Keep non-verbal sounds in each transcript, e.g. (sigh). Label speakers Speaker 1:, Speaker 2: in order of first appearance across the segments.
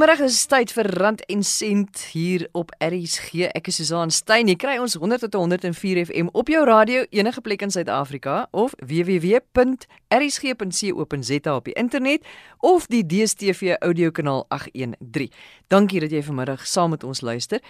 Speaker 1: Goeiemôre, dis tyd vir Rand en Sent hier op RSG. Ek is Susan Stein. Jy kry ons 100 tot 104 FM op jou radio enige plek in Suid-Afrika of www.rsg.co.za op die internet of die DStv audiokanaal 813. Dankie dat jy vanmiddag saam met ons luister.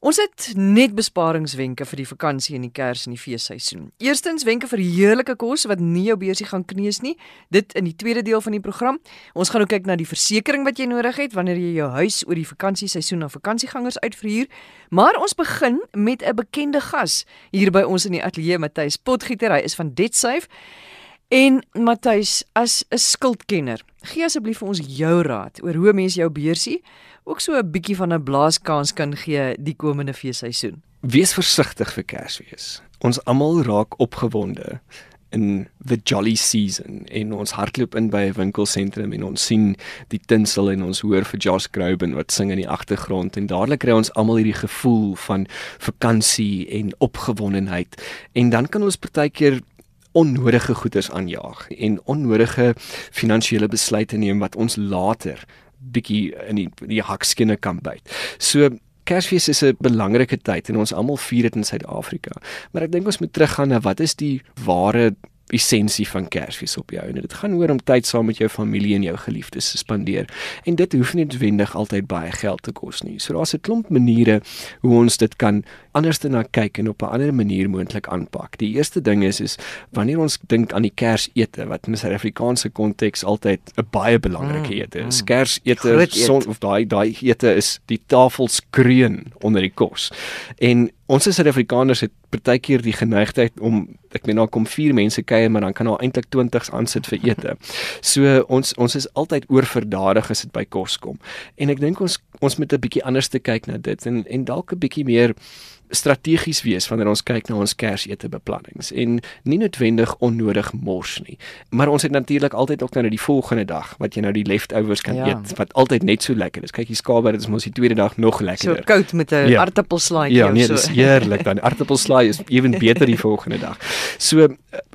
Speaker 1: Ons het net besparingswenke vir die vakansie en die Kers en die feesseisoen. Eerstens wenke vir heerlike kos wat nie jou beursie gaan kneus nie. Dit in die tweede deel van die program. Ons gaan ook kyk na die versekerings wat jy nodig het wanneer jy jou huis oor die vakansieseisoen aan vakansiegangers uitverhuur. Maar ons begin met 'n bekende gas hier by ons in die ateljee, Matthys Potgieter. Hy is van DebtSafe. En Matthys, as 'n skuldkenner, gee asseblief vir ons jou raad oor hoe mense jou beursie ook so 'n bietjie van 'n blaaskans kan gee die komende feesseisoen.
Speaker 2: Wees versigtig vir Kersfees. Ons almal raak opgewonde in the jolly season en ons hardloop in by 'n winkelsentrum en ons sien die tinsel en ons hoor vir Josh Groban wat sing in die agtergrond en dadelik kry ons almal hierdie gevoel van vakansie en opgewondenheid en dan kan ons partykeer onnodige goederes aanjaag en onnodige finansiële besluite neem wat ons later bietjie in die die hakskinne kan byt. So Kersfees is 'n belangrike tyd en ons almal vier dit in Suid-Afrika. Maar ek dink ons moet teruggaan na wat is die ware essensie van Kersfees op jou en dit gaan oor om tyd saam met jou familie en jou geliefdes te spandeer. En dit hoef nie noodwendig altyd baie geld te kos nie. So daar's 'n klomp maniere hoe ons dit kan anders te na kyk en op 'n ander manier moontlik aanpak. Die eerste ding is is wanneer ons dink aan die Kersete wat in Suid-Afrikaanse konteks altyd 'n baie belangrike mm, ete is. Mm, Kersete son of daai daai ete is die tafelskreun onder die kos. En ons as Suid-Afrikaners het partykeer die geneigtheid om ek meen daar kom 4 mense kuier maar dan kan daar eintlik 20s aansit vir ete. So ons ons is altyd oorverdadig as dit by kos kom. En ek dink ons ons moet 'n bietjie anders te kyk na dit en en dalk 'n bietjie meer strategies wees wanneer ons kyk na ons Kersete beplannings en nie noodwendig onnodig mors nie. Maar ons het natuurlik altyd ook nou die volgende dag wat jy nou die leftovers kan ja. eet wat altyd net so lekker is. Kyk hier skaap dit is mos die tweede dag nog lekkerder.
Speaker 1: So koud met 'n ja. aartappelslaaitjie
Speaker 2: ja, nee,
Speaker 1: so.
Speaker 2: Ja, dis heerlik dan. Aartappelslaai is ewen (laughs) beter die volgende dag. So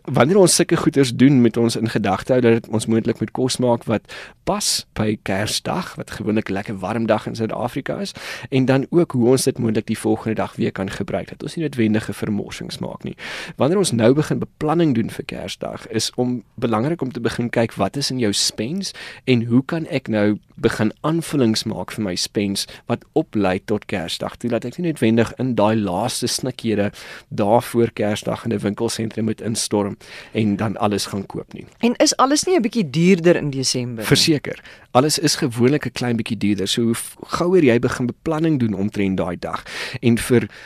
Speaker 2: wanneer ons sulke goeders doen met ons in gedagte hou dat dit ons moontlik met kos maak wat pas by Kersdag wat gewoonlik lekker warm dag in Suid-Afrika is en dan ook hoe ons dit moontlik die volgende dag weer kan gebruik dat ons nie noodwendige vermorsings maak nie. Wanneer ons nou begin beplanning doen vir Kersdag is om belangrik om te begin kyk wat is in jou spens en hoe kan ek nou begin aanvullings maak vir my spens wat oplei tot Kersdag. Toe laat ek nie noodwendig in daai laaste snikhede daar voor Kersdag in 'n winkelsentrum moet instorm en dan alles gaan koop nie.
Speaker 1: En is alles nie 'n bietjie duurder in Desember?
Speaker 2: Verseker. Alles is gewoonlik 'n klein bietjie duurder. So hoe gouer jy begin beplanning doen omtrent daai dag en vir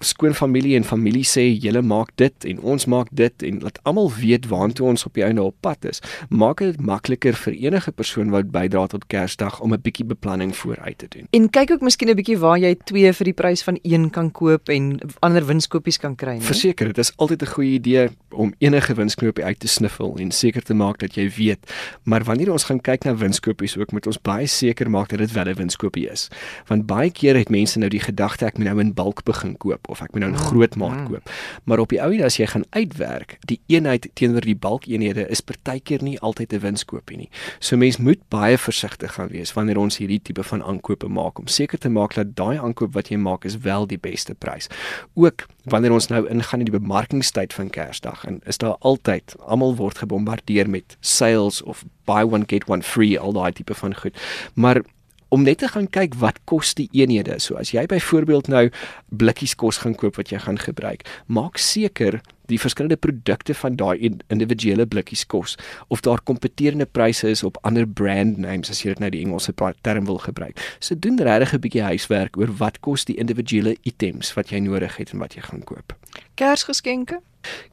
Speaker 2: skoonfamilie en familie sê julle maak dit en ons maak dit en laat almal weet waantoe ons op die einde op pad is. Maak dit makliker vir enige persoon wat bydra tot Kersdag om 'n bietjie beplanning vooruit te doen.
Speaker 1: En kyk ook miskien 'n bietjie waar jy twee vir die prys van een kan koop en ander winskoopies kan kry,
Speaker 2: nee. Verseker, dit is altyd 'n goeie idee om enige winskoopie uit te sniffel en seker te maak dat jy weet. Maar wanneer ons gaan kyk na winskoopies ook moet ons baie seker maak dat dit wel 'n winskoopie is. Want baie keer het mense nou die gedagte ek moet nou in bulk begin koop of ek moet nou 'n mm, groot maat mm. koop. Maar op die ou end as jy gaan uitwerk, die eenheid teenoor die bulkeenhede is partykeer nie altyd 'n winskoopie nie. So mens moet baie versigtig gaan wees wanneer ons hierdie tipe van aankope maak om seker te maak dat daai aankoop wat jy maak is wel die beste prys. Ook wanneer ons nou ingaan in die bemarkingstyd van Kersdag en is daar altyd almal word gebombardeer met sales of buy one get one free al daai tipe van goed. Maar om net te gaan kyk wat kos die eenhede. So as jy byvoorbeeld nou blikkies kos gaan koop wat jy gaan gebruik, maak seker die verskillende produkte van daai individuele blikkies kos of daar kompeterende pryse is op ander brand names as jy dit nou die Engelse term wil gebruik. So doen regtig 'n bietjie huiswerk oor wat kos die individuele items wat jy nodig het en wat jy gaan koop.
Speaker 1: Kersgeskenke?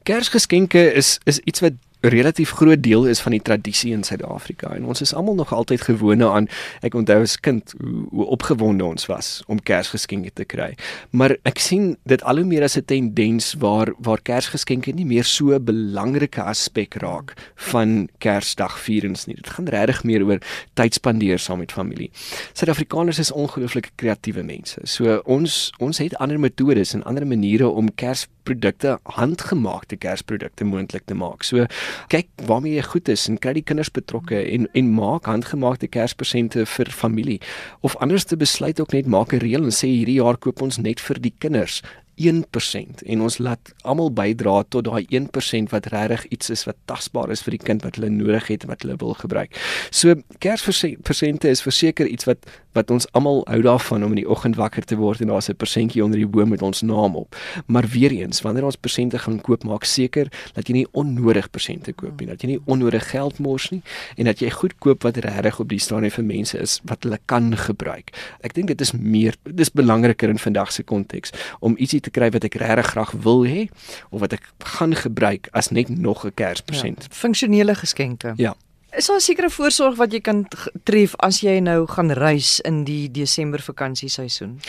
Speaker 2: Kersgeskenke is is iets wat relatief groot deel is van die tradisie in Suid-Afrika en ons is almal nog altyd gewone aan ek onthou as kind hoe, hoe opgewonde ons was om Kersgeskenke te kry. Maar ek sien dit al hoe meer as 'n tendens waar waar Kersgeskenke nie meer so 'n belangrike aspek raak van Kersdag vierens nie. Dit gaan regtig meer oor tyd spandeer saam met familie. Suid-Afrikaners is ongelooflik kreatiewe mense. So ons ons het ander metodes en ander maniere om Kers produkte, handgemaakte Kersprodukte moontlik te maak. So kyk waarmee jy goed is en kry die kinders betrokke en en maak handgemaakte Kerspresente vir familie of anders te besluit ook net maak 'n reël en sê hierdie jaar koop ons net vir die kinders 1% en ons laat almal bydra tot daai 1% wat regtig iets is wat tasbaar is vir die kind wat hulle nodig het en wat hulle wil gebruik. So Kerspresente is verseker iets wat wat ons almal hou daarvan om in die oggend wakker te word en daar's 'n persentjie onder die boom met ons naam op. Maar weer eens, wanneer ons persente gaan koop, maak seker dat jy nie onnodig persente koop nie, dat jy nie onnodig geld mors nie en dat jy goed koop wat regtig op die stadium vir mense is wat hulle kan gebruik. Ek dink dit is meer dis belangriker in vandag se konteks om ietsie te kry wat ek regtig graag wil hê of wat ek gaan gebruik as net nog 'n Kerspresent.
Speaker 1: Ja, funksionele geskenke.
Speaker 2: Ja.
Speaker 1: Is daar 'n sekere voorsorg wat jy kan tref as jy nou gaan reis in die Desember vakansieseisoen?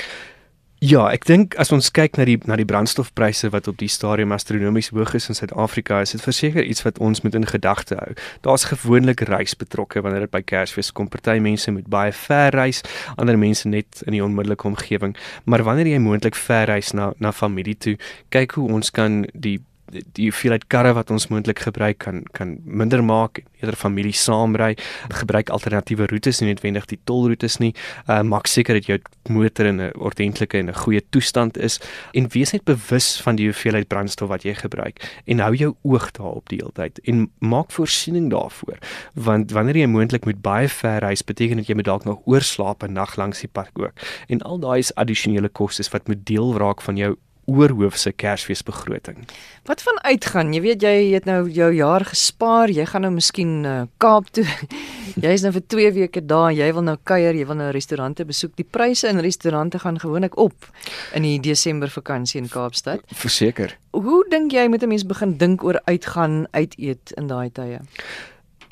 Speaker 2: Ja, ek dink as ons kyk na die na die brandstofpryse wat op die stadium astronomies hoog is in Suid-Afrika, is dit verseker iets wat ons moet in gedagte hou. Daar's gewoonlik reis betrokke wanneer dit by Kersfees kom. Party mense moet baie ver reis, ander mense net in die onmiddellike omgewing. Maar wanneer jy moontlik ver reis na na familie toe, kyk hoe ons kan die die hoeveelheid karre wat ons moontlik gebruik kan kan minder maak eerder familie saamry gebruik alternatiewe roetes nie noodwendig die tolroetes nie uh, maak seker dat jou motor in 'n ordentlike en 'n goeie toestand is? En wees net bewus van die hoeveelheid brandstof wat jy gebruik en hou jou oog daarop die hele tyd en maak voorsiening daarvoor. Want wanneer jy moontlik moet baie ver reis beteken dit jy moet dalk nog oorslaap 'n nag langs die park ook. En al daai is addisionele kostes wat moet deel raak van jou oorhoofse Kersfeesbegroting.
Speaker 1: Wat van uitgaan? Jy weet jy het nou jou jaar gespaar, jy gaan nou miskien uh, Kaap toe. (laughs) jy is nou vir 2 weke daar, jy wil nou kuier, jy wil nou restaurante besoek. Die pryse in restaurante gaan gewoonlik op in die Desember vakansie in Kaapstad.
Speaker 2: Verseker.
Speaker 1: Hoe dink jy moet 'n mens begin dink oor uitgaan, uit eet in daai tye?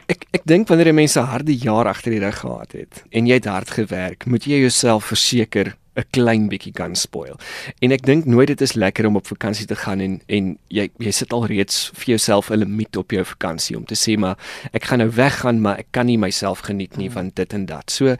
Speaker 2: Ek ek dink wanneer jy mense harde jaar agter die rug gehad het en jy het hard gewerk, moet jy jouself verseker 'n klein bietjie kan spoil. En ek dink nooit dit is lekker om op vakansie te gaan en en jy jy sit al reeds vir jouself 'n limiet op jou vakansie om te sê maar ek gaan nou weggaan maar ek kan nie myself geniet nie van dit en dat. So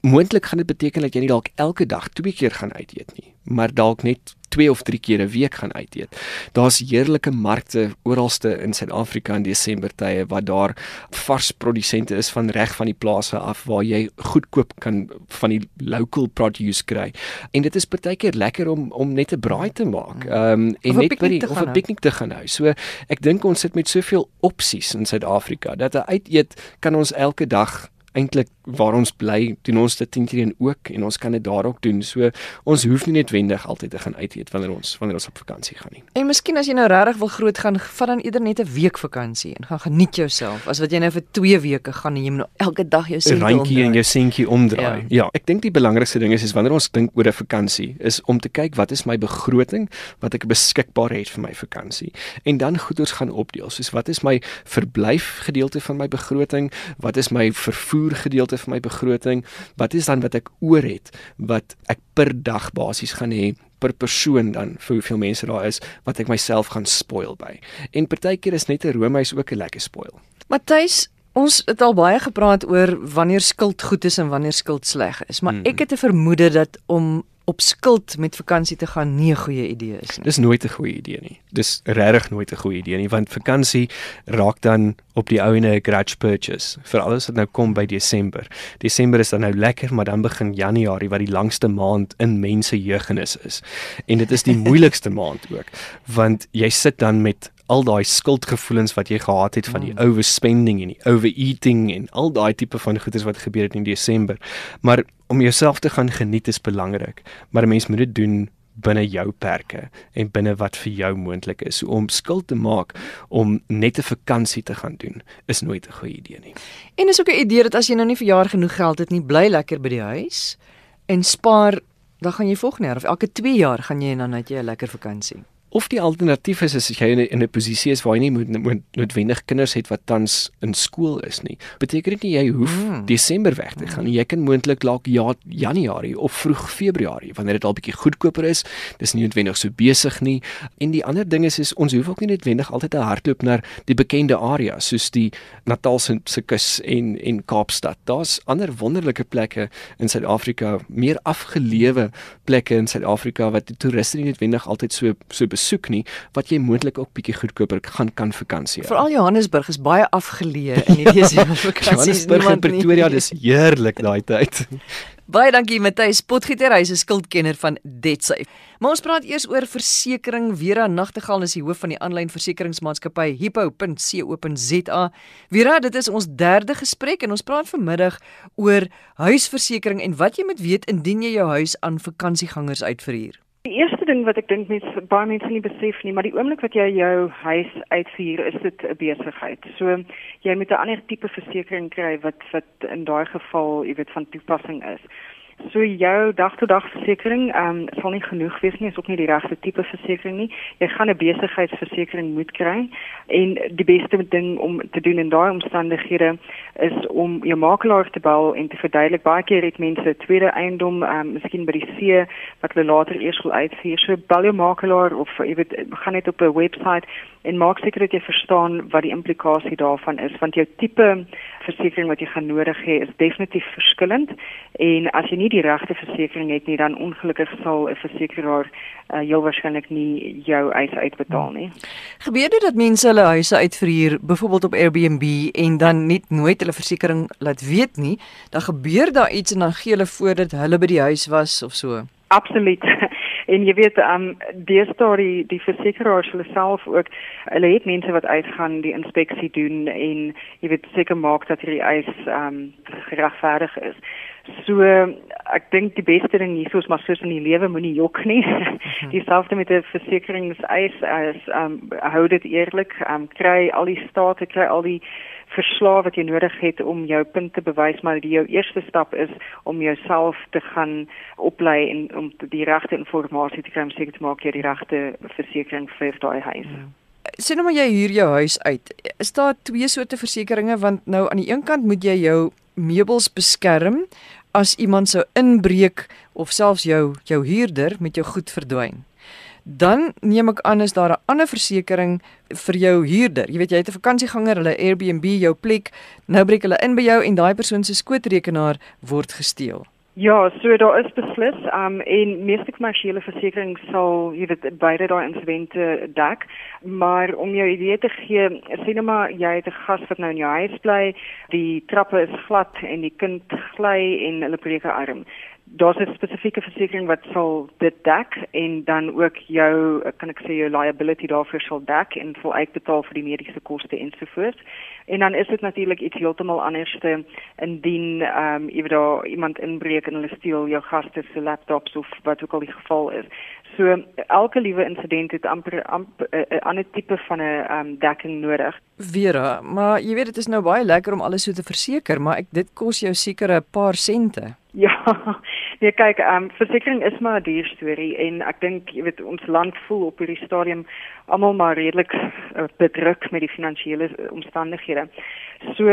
Speaker 2: moontlik gaan dit beteken dat jy nie dalk elke dag twee keer gaan uit eet nie, maar dalk net twee of drie keer 'n week gaan uit eet. Daar's heerlike markte oralste in Suid-Afrika in Desember tye wat daar vars produsente is van reg van die plase af waar jy goedkoop kan van die local produce kry. En dit is partykeer lekker om om net 'n braai te maak. Mm. Ehm um, en net by die of 'n piknik te gaan hou. So ek dink ons sit met soveel opsies in Suid-Afrika dat 'n uit eet kan ons elke dag eintlik waar ons bly, doen ons dit teen ook en ons kan dit daar ook doen. So ons hoef nie netwendig altyd te gaan uit eet wanneer ons wanneer ons op vakansie gaan nie.
Speaker 1: En miskien as jy nou regtig wil groot gaan, vat dan eerder net 'n week vakansie en gaan geniet jouself as wat jy nou vir 2 weke gaan en jy moet nou elke dag jou
Speaker 2: sentjie omdraai. en jou sentjie omdraai. Ja. ja, ek dink die belangrikste ding is is wanneer ons dink oor 'n vakansie, is om te kyk wat is my begroting wat ek beskikbaar het vir my vakansie en dan goeders gaan opdeel. Soos wat is my verblyf gedeelte van my begroting? Wat is my vervoer gedeelte gedeelte van my begroting, wat is dan wat ek oor het wat ek per dag basies gaan hê per persoon dan vir hoeveel mense daar is wat ek myself gaan spoil by. En partykeer is net 'n roomys ook 'n lekker spoil.
Speaker 1: Matthys Ons het al baie gepraat oor wanneer skuld goed is en wanneer skuld sleg is, maar -hmm. ek het 'n vermoede dat om op skuld met vakansie te gaan nie 'n goeie idee is nie.
Speaker 2: Dis nooit 'n goeie idee nie. Dis regtig nooit 'n goeie idee nie want vakansie raak dan op die ouene 'n grudge purchase vir alles wat nou kom by Desember. Desember is dan nou lekker, maar dan begin Januarie wat die langste maand in mense jeugenis is. En dit is die (laughs) moeilikste maand ook want jy sit dan met al daai skuldgevoelens wat jy gehad het van die mm. overspending en die overeating en al daai tipe van goeders wat gebeur het in Desember. Maar om jouself te gaan geniet is belangrik, maar 'n mens moet dit doen binne jou perke en binne wat vir jou moontlik is. So om skuld te maak om net 'n vakansie te gaan doen is nooit 'n goeie idee nie.
Speaker 1: En is ook 'n idee dat as jy nou nie vir jaar genoeg geld het nie, bly lekker by die huis en spaar, dan gaan jy volgende jaar of elke 2 jaar gaan jy dan net jy 'n lekker vakansie.
Speaker 2: Of die alternatief is as jy in 'n posisie is waar jy nie moet, moet noodwendig kinders het wat tans in skool is nie. Beteken dit nie jy hoef mm. Desember weg te gaan nie. Jy kan moontlik dalk ja Januarie of vroeg Februarie wanneer dit al bietjie goedkoper is. Dis nie noodwendig so besig nie. En die ander ding is is ons hoef ook nie noodwendig altyd te hardloop na die bekende areas soos die Natal se kus en en Kaapstad. Daar's ander wonderlike plekke in Suid-Afrika, meer afgelewe plekke in Suid-Afrika wat die toeriste nie noodwendig altyd so so besoek nie wat jy moontlik ook bietjie goedkoper gaan kan vakansie.
Speaker 1: Veral Johannesburg is baie afgeleë in die Desember (laughs) vakansie.
Speaker 2: Johannesburg en Pretoria dis heerlik daai tyd. (laughs)
Speaker 1: Baie dankie Matthys Potgieter, hy is 'n skuldkenner van DebtSafe. Maar ons praat eers oor versekerings. Vera Nagtegaal is die hoof van die aanlyn versekeringsmaatskappy hippo.co.za. Vera, dit is ons derde gesprek en ons praat vanmiddag oor huisversekering en wat jy moet weet indien jy jou huis aan vakansiegangers uitverhuur.
Speaker 3: Die eerste ding wat ek dink mense baie mense nie besef nie, maar die oomblik wat jy jou huis uitverhuur, is dit 'n besigheid. So jy moet 'n ander tipe versekerings kry wat wat in daai geval, jy weet, van toepassing is. So jou dag-tot-dag versekerings ehm um, sal nie genoeg wees nie, is ook nie die regte tipe versekerings nie. Jy gaan 'n besigheidsversekering moet kry en die beste ding om te doen in daai omstandighede is om jou makelaar te bel en te verduidelik baie keer het mense tweede eiendom, ehm um, miskien by die see wat hulle later eers wil uitvier. So bel jou makelaar of jy weet gaan net op 'n webwerf en maak seker dat jy verstaan wat die implikasie daarvan is want jou tipe versekerings wat jy gaan nodig hê is definitief verskillend en as jy nie die regte versekerings het nie dan ongelukkig sal 'n versekeraar uh, heel waarskynlik nie jou eis uitbetaal nie.
Speaker 1: Gebeur dit dat mense hulle huise uitverhuur byvoorbeeld op Airbnb en dan net nooit hulle versekerings laat weet nie, dan gebeur daar iets en dan gee hulle voor dat hulle by die huis was of so.
Speaker 3: Absoluut. (laughs) En jy weet, ehm um, die storie, die versekeraars hulle self ook, hulle het mense wat uitgaan die inspeksie doen en jy weet seker maak dat hierdie eis ehm um, geregverdig is. So ek dink die beste ding hier is maar soos in die lewe moenie jok nie. Mhm. (laughs) Dieselfde met 'n die versekeringseis as um, hou dit eerlik, um, kry al die state, kry al die verslae wat jy nodig het om jou punt te bewys maar die jou eerste stap is om jouself te gaan oplei en om die regte inligting te kry om seker te maak jy die regte versekerings vir daai huis. Ja.
Speaker 1: Sien nou maar jy huur jou huis uit. Is daar twee soorte versekerings want nou aan die een kant moet jy jou meubels beskerm as iemand sou inbreek of selfs jou jou huurder met jou goed verdwyn dan neem ek aan is daar 'n ander versekering vir jou huurder. Jy weet jy het 'n vakansieganger, hulle Airbnb jou plek, nou breek hulle in by jou en daai persoon se skootrekenaar word gesteel.
Speaker 3: Ja, so daar is beslis, um en meeste kommersiële versekerings sal jy weet beide daai insidente dek, maar om jou idee te gee, sê net maar jy het 'n gas wat nou in jou huis bly, die trappe is glad en die kind gly en hulle breek 'n arm daar's 'n spesifieke versekering wat sal dit dek en dan ook jou kan ek sê jou liability daarvoor sal dek en sal uitbetaal vir die mediese koste ensovoorts. En dan is dit natuurlik iets heeltemal anderste indien ehm um, weet daar iemand inbreek en hulle steel jou gaste se laptops of wat ook al die geval is. So elke liewe insident het amper 'n uh, ander tipe van 'n um, dekking nodig.
Speaker 1: Vera, maar jy weet dit is nou baie lekker om alles so te verseker, maar ek dit kos jou seker 'n paar sente. (laughs)
Speaker 3: Ja. Nee, kyk, ehm um, versekerings is maar 'n duur storie en ek dink jy weet ons land voel op hierdie stadium almal maar redelik uh, bedruk met die finansiële omstandighede. So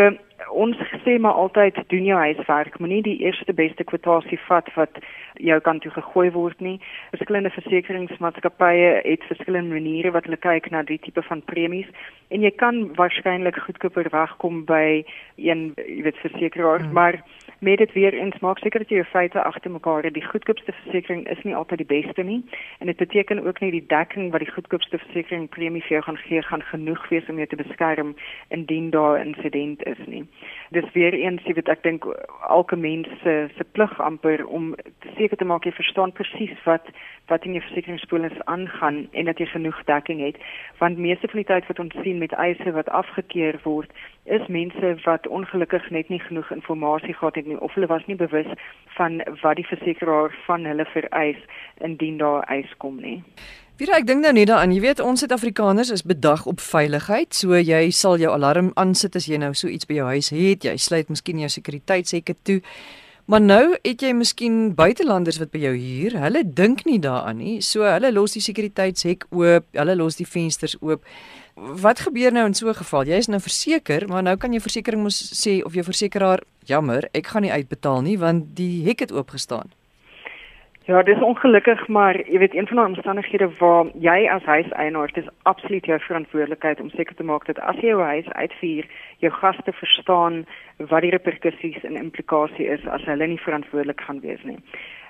Speaker 3: ons sê maar altyd doen jou huiswerk, moenie die eerste beste kwotasie vat wat jou kan toe gegooi word nie. Verskillende versekeringsmaatskappye het verskillende maniere wat hulle kyk na die tipe van premies en jy kan waarskynlik goedkoper wegkom by een jy weet versekeraar, hmm. maar met dit weer eens maak seker dat jy jou feite agter mekaar het. Die goedkoopste versekering is nie altyd die beste nie en dit beteken ook nie die dekking wat die goedkoopste versekering premie vir jou gaan gee gaan genoeg wees om jou te beskerm indien daar 'n insident is nie dis weer eens jy weet ek dink elke mens se se plig amper om seker te maak jy verstaan presies wat wat in jou versekeringspolis aangaan en dat jy genoeg dekking het. Want meeste van die tyd wat ons sien met eise wat afgekeur word is mense wat ongelukkig net nie genoeg inligting gehad het nie of hulle was nie bewus van wat die versekeraar van hulle vereis indien daar eis kom nie
Speaker 1: Vira, ek dink nou net daaraan, jy weet ons Suid-Afrikaners is bedag op veiligheid, so jy sal jou alarm aansit as jy nou so iets by jou huis het, jy sluit miskien jou sekuriteitshekke toe. Maar nou het jy miskien buitelanders wat by jou huur, hulle dink nie daaraan nie, so hulle los die sekuriteitshek oop, hulle los die vensters oop. Wat gebeur nou in so 'n geval? Jy is nou verseker, maar nou kan jy versekerings mos sê of jou versekeraar, jammer, ek gaan nie uitbetaal nie want die hek het oopgestaan.
Speaker 3: Ja, dis ongelukkig, maar jy weet een van die omstandighede waar jy as huiseienaar, dit is absoluut jou verantwoordelikheid om seker te maak dat as jy jou huis uitvier, jou gaste verstaan wat die reperkusies en implikasie is as hulle nie verantwoordelik gaan wees nie.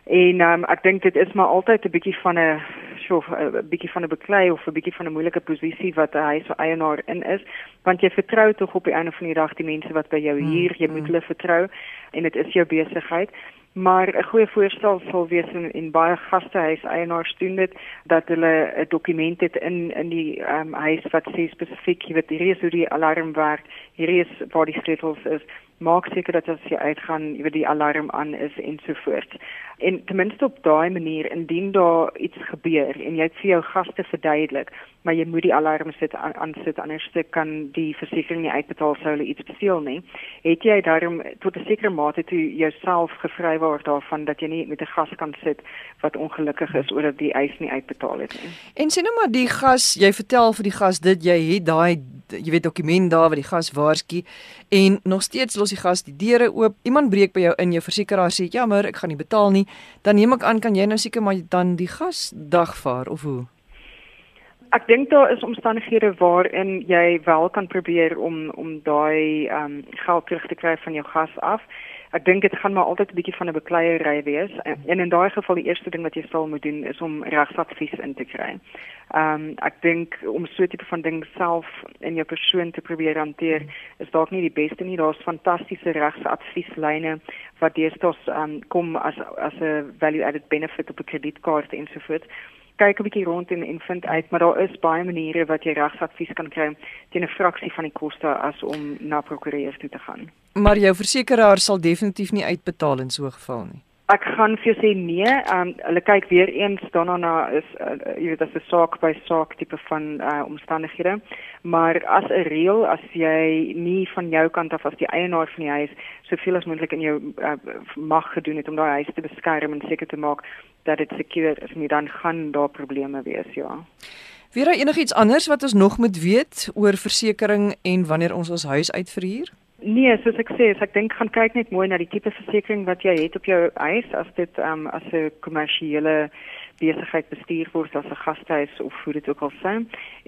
Speaker 3: En um, ek dink dit is maar altyd 'n bietjie van 'n so 'n bietjie van 'n beklei of 'n bietjie van 'n moeilike posisie wat 'n huiseienaar in is, want jy vertrou tog op die einde van die dag die mense wat by jou hmm, huur, jy moet mm. hulle vertrou en dit is jou besigheid. Maar 'n goeie voorstel sal wees in, in baie gastehuis eienaars doen dit dat hulle 'n dokument het in in die um, huis wat sê spesifiek jy weet hierdie is hoe die alarm werk, hierdie is waar die sleutels is. Maak seker dat as jy uitgaan, jy weet die alarm aan is en so voort. En ten minste op daai manier indien daar iets gebeur en jy het vir jou gaste verduidelik, maar jy moet die alarm sit aan sit anders kan die versekerings nie uitbetaal sou hulle iets beveel nie. Het jy daarom tot 'n sekere mate toe jouself gevry word daarvan dat jy nie met 'n gas kan sit wat ongelukkig is oor dat die eis nie uitbetaal het nie.
Speaker 1: En sê nou maar die gas, jy vertel vir die gas dit jy het daai jy weet dokument daar wat die gas waarsku en nog steeds los die gas die deure oop. Iemand breek by jou in, jou versekeraar sê jammer, ek gaan nie betaal nie. Dan neem ek aan kan jy nou seker maar dan die gas dagvaar of hoe?
Speaker 3: Ek dink daar is omstandighede waarin jy wel kan probeer om om daai ehm um, geld terug te kry van jou gas af. Ek dink dit gaan maar altyd 'n bietjie van 'n bekleierery wees. En in daai geval die eerste ding wat jy sal moet doen is om regsadvies in te kry. Ehm um, ek dink om so 'n tipe van ding self in jou persoon te probeer hanteer is dalk nie die beste nie. Daar's fantastiese regsadvieslyne wat deesdae ehm um, kom as as 'n value added benefit op 'n kredietkaart ensovoorts kyk 'n bietjie rond en en vind uit, maar daar is baie maniere wat jy regsadvies kan kry teen 'n fraksie van die koste as om na prokureur toe te gaan.
Speaker 1: Maar jou versekeraar sal definitief nie uitbetaal in so 'n geval nie.
Speaker 3: Ek gaan vir jou sê nee, ehm um, hulle kyk weer eens daarna na is uh, jy weet as 'n saak by saak tipe van uh, omstandighede. Maar as 'n reël as jy nie van jou kant af as die eienaar van die huis soveel as moontlik in jou uh, mag gedoen het om daai huis te beskerm en seker te maak dat dit seker is, nie dan gaan daar probleme wees, ja.
Speaker 1: Weer enigiets anders wat ons nog moet weet oor versekerings en wanneer ons ons huis uitverhuur?
Speaker 3: Nee, soos ek sê, ek dink gaan kyk net mooi na die tipe versekerings wat jy het op jou huis as dit um, as 'n kommersiële besigheid bestuur word as 'n gastehuis of hoe dit ook al sê.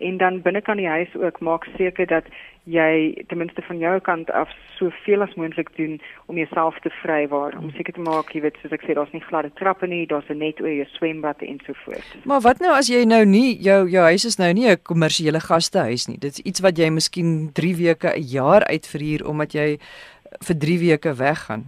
Speaker 3: En dan binne kan die huis ook maak seker dat jy ten minste van jou kant af soveel as moontlik doen om jouself te vrywaar. Om seker te maak, jy weet, soos ek sê, daar's nie gladde trappe nie, daar's 'n net oor jou swembad en so voort.
Speaker 1: Maar wat nou as jy nou nie jou jou huis is nou nie 'n kommersiële gastehuis nie. Dit's iets wat jy miskien 3 weke 'n jaar uitverhuur omdat jy vir 3 weke weggaan.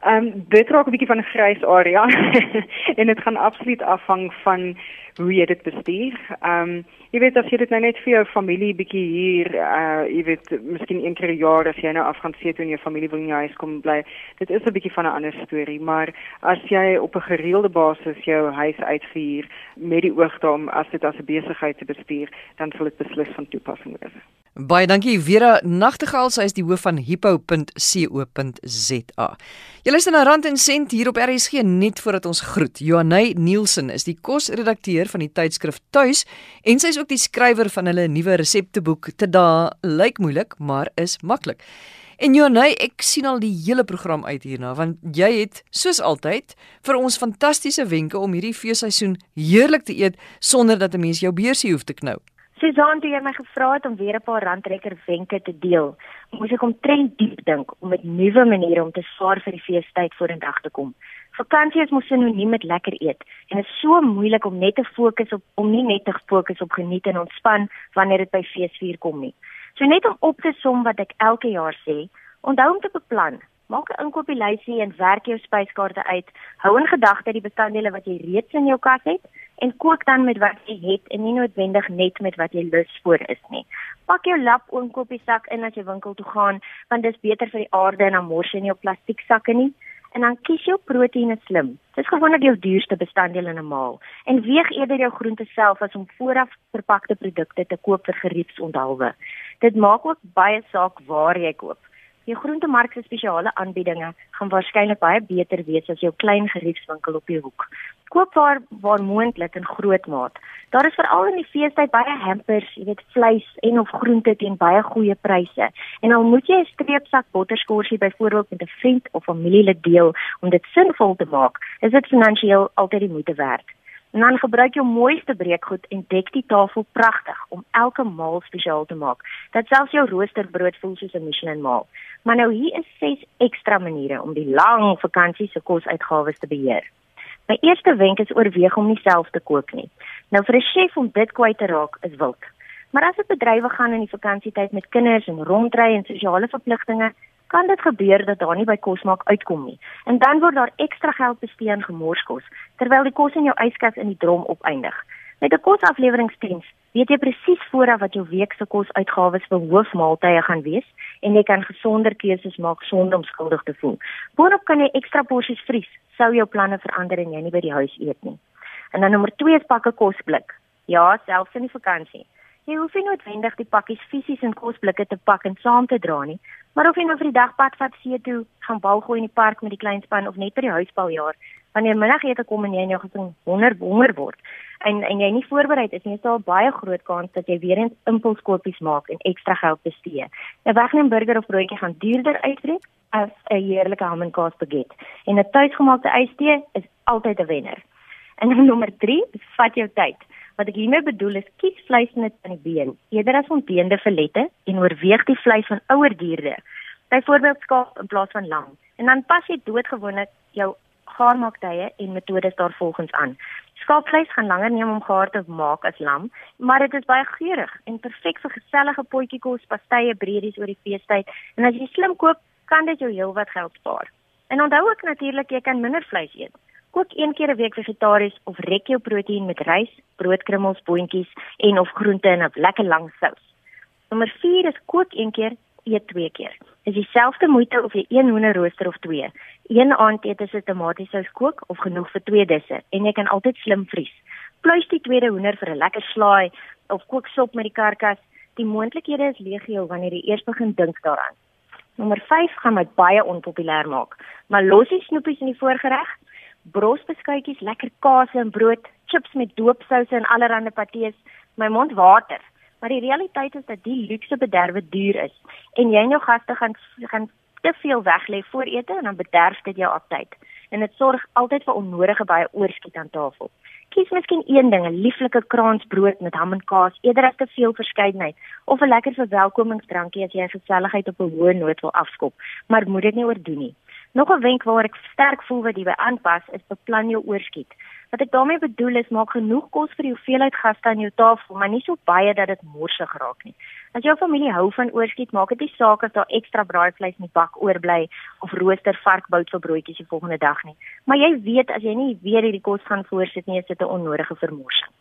Speaker 3: Ehm um, dit raak 'n bietjie van 'n grys area (laughs) en dit gaan absoluut afhang van hoe jy dit bestuur. Ehm um, jy weet as jy dit nou net vir jou familie bietjie hier uh jy weet miskien een keer 'n jaar as jy nou af gaan sit en jou familie wil in jou huis kom bly, dit is 'n bietjie van 'n ander storie, maar as jy op 'n gereelde basis jou huis uitvier met die oog daarom as dit as 'n besigheid te bestuur, dan sal dit beslis van toepassing wees.
Speaker 1: Baie dankie Vera Nagtegaal, sy is die hoof van hippo.co.za. Jy luister na Rand en Sent hier op RSG net voordat ons groet. Johanay Nielsen is die kosredakteur van die tydskrif Tuis en sy is ook die skrywer van hulle nuwe resepteboek Te da lyk moeilik, maar is maklik. En Johanay, ek sien al die hele program uit hierna want jy het soos altyd vir ons fantastiese wenke om hierdie feesseisoen heerlik te eet sonder dat 'n mens jou beursie hoef te knou.
Speaker 4: Susan het my gevra het om weer 'n paar randtrekker wenke te deel. Moes ek omtrent diep dink om met nuwe maniere om te spaar vir die feestyd vorendag te kom. Vakansie is mos sinoniem met lekker eet en dit is so moeilik om net te fokus op om nie net te fokus op geniet en ontspan wanneer dit by feesvier kom nie. So net om op te som wat ek elke jaar sê, onthou om te beplan. Maak 'n inkopieslysie en werk jou spyskaarte uit. Hou in gedagte die bestanddele wat jy reeds in jou kas het en kook dan met wat jy het en nie noodwendig net met wat jy lus voor is nie. Pak jou lap oonkopiesak in as jy winkel toe gaan, want dis beter vir die aarde en dan mors jy nie op plastiek sakke nie en dan kies jou proteïene slim. Dit is gewoonlik jou duurste bestanddeel in 'n maal en weeg eerder jou groente self as om vooraf verpakte produkte te koop vir geriefsonthaalwe. Dit maak ook baie saak waar jy koop. Jou groentemark se spesiale aanbiedinge gaan waarskynlik baie beter wees as jou klein geriefswinkel op die hoek koop waar waar moontlik in groot maat. Daar is veral in die feestyd baie hampers, jy weet vleis en of groente teen baie goeie pryse. En al moet jy 'n streepsak botterskorsie byvoorbeeld met 'n vriend of familielid deel om dit sinvol te maak, is dit finansiëel altyd die moeite werd. En dan gebruik jou mooiste breekgoed en dek die tafel pragtig om elke maal spesiaal te maak. Dat selfs jou roosterbrood voel soos 'n Michelin maal. Maar nou hier is ses ekstra maniere om die lang vakansie se kosuitgawes te beheer. My eerste wenk is oorweeg om nie self te kook nie. Nou vir 'n chef om dit kwyt te raak is wild. Maar as dit bedrywe gaan in die vakansietyd met kinders en rondry en sosiale verpligtinge, kan dit gebeur dat daar nie by kos maak uitkom nie. En dan word daar ekstra geld bestee aan gemorskos terwyl die kos in jou yskas in die drom opeindig. Met 'n kosafleweringsdiens weet jy presies vooraf wat jou week se kosuitgawes vir hoofmaaltye gaan wees en jy kan gesonder keuses maak sonder om skuldig te voel. Boonop kan jy ekstra porsies vries sou jou planne verander en jy nie by die huis eet nie. En dan nommer 2 is pakke kosblik. Ja, selfs in die vakansie. Jy hoef nie noodwendig die pakkies fisies in kosblikke te pak en saam te dra nie, maar of jy nou vir die dagpad vat see toe, gaan bal gooi in die park met die kleinspan of net by die huisbaljaar, wanneer middagete kom en jy in jou gesin honger honger word en en jy nie voorberei is nie, is daar baie groot kans dat jy weer eens impulskopies maak en ekstra geld bestee. 'n Wegneem burger of broodjie gaan duurder uitbreek as 'n heerlike ham en kaas baguette. En 'n tuisgemaakte ystee is altyd 'n wenner. En (laughs) nommer 3, vat jou tyd. Wat ek hiermee bedoel is kies vleis net aan die been, eerder as ontbeende filette en oorweeg die vleis van ouer diere. Byvoorbeeld skaap in plaas van lam. En dan pas jy doodgewoonlik jou gaarmaaktye en metodes daarvolgens aan. Skaapvleis gaan langer neem om gaar te maak as lam, maar dit is baie geurig en perfek vir gesellige potjiekos, pastye, breedies oor die feestyd. En as jy slim koop, kan dit jou heelwat geld spaar. En onthou ook natuurlik jy kan minder vleis eet. Kook een keer 'n week vegetaries of rek jou proteïen met rys, broodkrummels, boontjies en of groente in 'n lekker lang sous. Nommer 4 is kook een keer, eet twee keer. Is dieselfde moeite of jy een hoenderrooster of twee. Een aandete se tomatiesous kook of genoeg vir twee disse en jy kan altyd slim vries. Pluis die tweede hoender vir 'n lekker slaai of kook sop met die karkas. Die moontlikhede is legio wanneer jy eers begin dink daaraan. Nommer 5 gaan my baie onpopulêr maak, maar losie snoepies in die voorgereg, brosbeskuitjies, lekker kaas en brood, chips met doopsouse en allerlei patees, my mond water. Maar die realiteit is dat die luukse bederwe duur is en jy en jou gaste gaan gaan te veel weglê voor ete en dan bederf dit jou aptyt. En dit sorg altyd vir onnodige baie oorskiet aan tafel. Kies miskien een ding, 'n lieflike kransbrood met ham en kaas, eerder as te veel verskeidenheid of 'n lekker verwelkomingsdrankie as jy geselligheid op 'n hoë noot wil afskop, maar moet dit nie oordoen nie. Nog 'n wenk waar ek sterk voel wat jy by aanpas is beplan jou oorskiet. Wat ek daarmee bedoel is maak genoeg kos vir die hoeveelheid gaste aan jou tafel, maar nie so baie dat dit morsig raak nie. As jou familie hou van oorskiet, maak dit nie saak of daar ekstra braaivleis in die bak oorbly of rooster varkbout vir broodjies die volgende dag nie. Maar jy weet as jy nie weer hierdie kos gaan voorsit nie, is dit 'n onnodige vermorsing.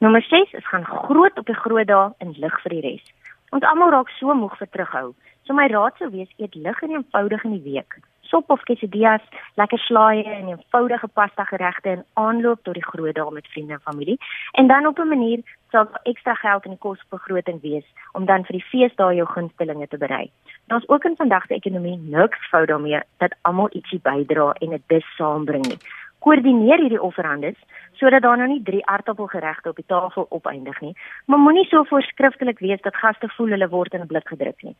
Speaker 4: Nommer 6 is gaan groot op die groot dae en lig vir die res. Ons almal raak so moeg vir terughou. So my raad sou wees eet lig en eenvoudig in die week sop of quesadillas, lekker slaaië en eenvoudige pasta geregte in aanloop tot die groot dae met vriende en familie. En dan op 'n manier sal ekstra geld in die kosbegroting wees om dan vir die feesdae jou gunstelinge te berei. Daar's ook in vandag se ekonomie niks fout daarmee dat almal ietsie bydra en dit dus saambring nie. Koördineer hierdie offerhandes sodat daar nou nie drie aardappelgeregte op die tafel opeindig nie, maar moenie so voorskrifklik wees dat gaste voel hulle word in 'n blik gedruk nie.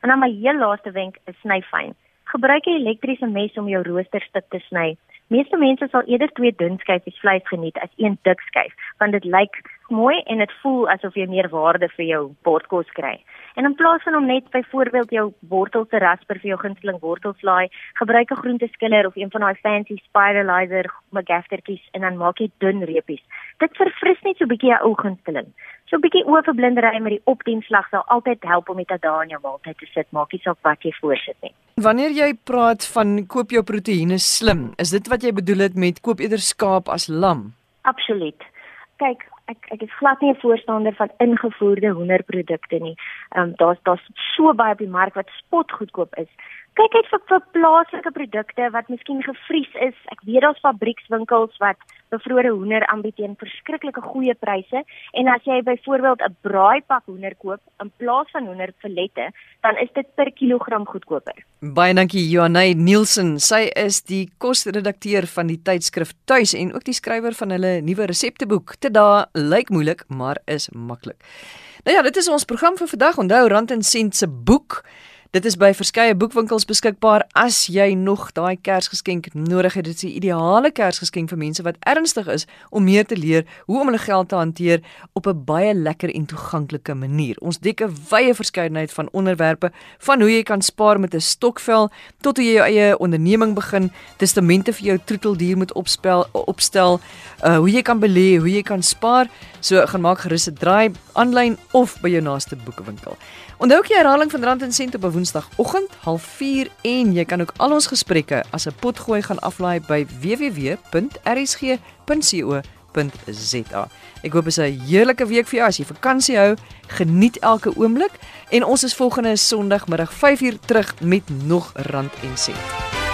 Speaker 4: En dan my heel laaste wenk is sny fyn. Gebruik 'n elektriese mes om jou roosterstuk te sny. Meeste mense sal eerder twee dun skyfies vleis geniet as een dik skyf, want dit lyk mooi en dit voel asof jy meer waarde vir jou bordkos kry. En in plaas van om net byvoorbeeld jou wortels te rasper vir jou gunsteling wortelslaai, gebruik 'n groenteskiller of een van daai fancy spiralizer magaftertjies en dan maak jy dun reepies. Dit verfris net so 'n bietjie jou ou gunsteling. So 'n bietjie oë vir blindery met die opdienslag sal altyd help om dit daar in jou maaltyd te sit, maak nie saak wat jy voorsit nie.
Speaker 1: Wanneer jy praat van koop jou proteïene slim, is dit wat jy bedoel het met koop eerder skaap as lam?
Speaker 4: Absoluut. Kyk, ek ek is glad nie 'n voorstander van ingevoerde hoenderprodukte nie. Ehm um, daar's daar's so baie op die mark wat spot goedkoop is kyk uit vir, vir plaaslike produkte wat miskien gevries is. Ek weet daar's fabriekswinkels wat bevrore hoender aanbied teen verskriklike goeie pryse en as jy byvoorbeeld 'n braaipak hoender koop in plaas van hoenderfilette, dan is dit per kilogram goedkoper.
Speaker 1: Baie dankie Joanay Nielsen. Sy is die kosredakteur van die tydskrif Tuis en ook die skrywer van hulle nuwe resepteboek. Dit daar lyk moeilik, maar is maklik. Nou ja, dit is ons program vir vandag. Onthou Rand en Sent se boek Dit is by verskeie boekwinkels beskikbaar. As jy nog daai Kersgeskenk nodig het, dit is die ideale Kersgeskenk vir mense wat ernstig is om meer te leer hoe om hulle geld te hanteer op 'n baie lekker en toeganklike manier. Ons dek 'n wye verskeidenheid van onderwerpe, van hoe jy kan spaar met 'n stokvel tot hoe jy jou eie onderneming begin, testamente vir jou troeteldier moet opspel opstel, uh, hoe jy kan belê, hoe jy kan spaar. So gaan maak gerus 'n draai aanlyn of by jou naaste boekwinkel. Onthou ook die herhaling van Rand en Sent op 'n Woensdagoggend, 04:30 en jy kan ook al ons gesprekke as 'n potgooi gaan aflaai by www.rsg.co.za. Ek hoop dit is 'n heerlike week vir jou as jy vakansie hou. Geniet elke oomblik en ons is volgende Sondagmiddag 5uur terug met nog Rand en Sent.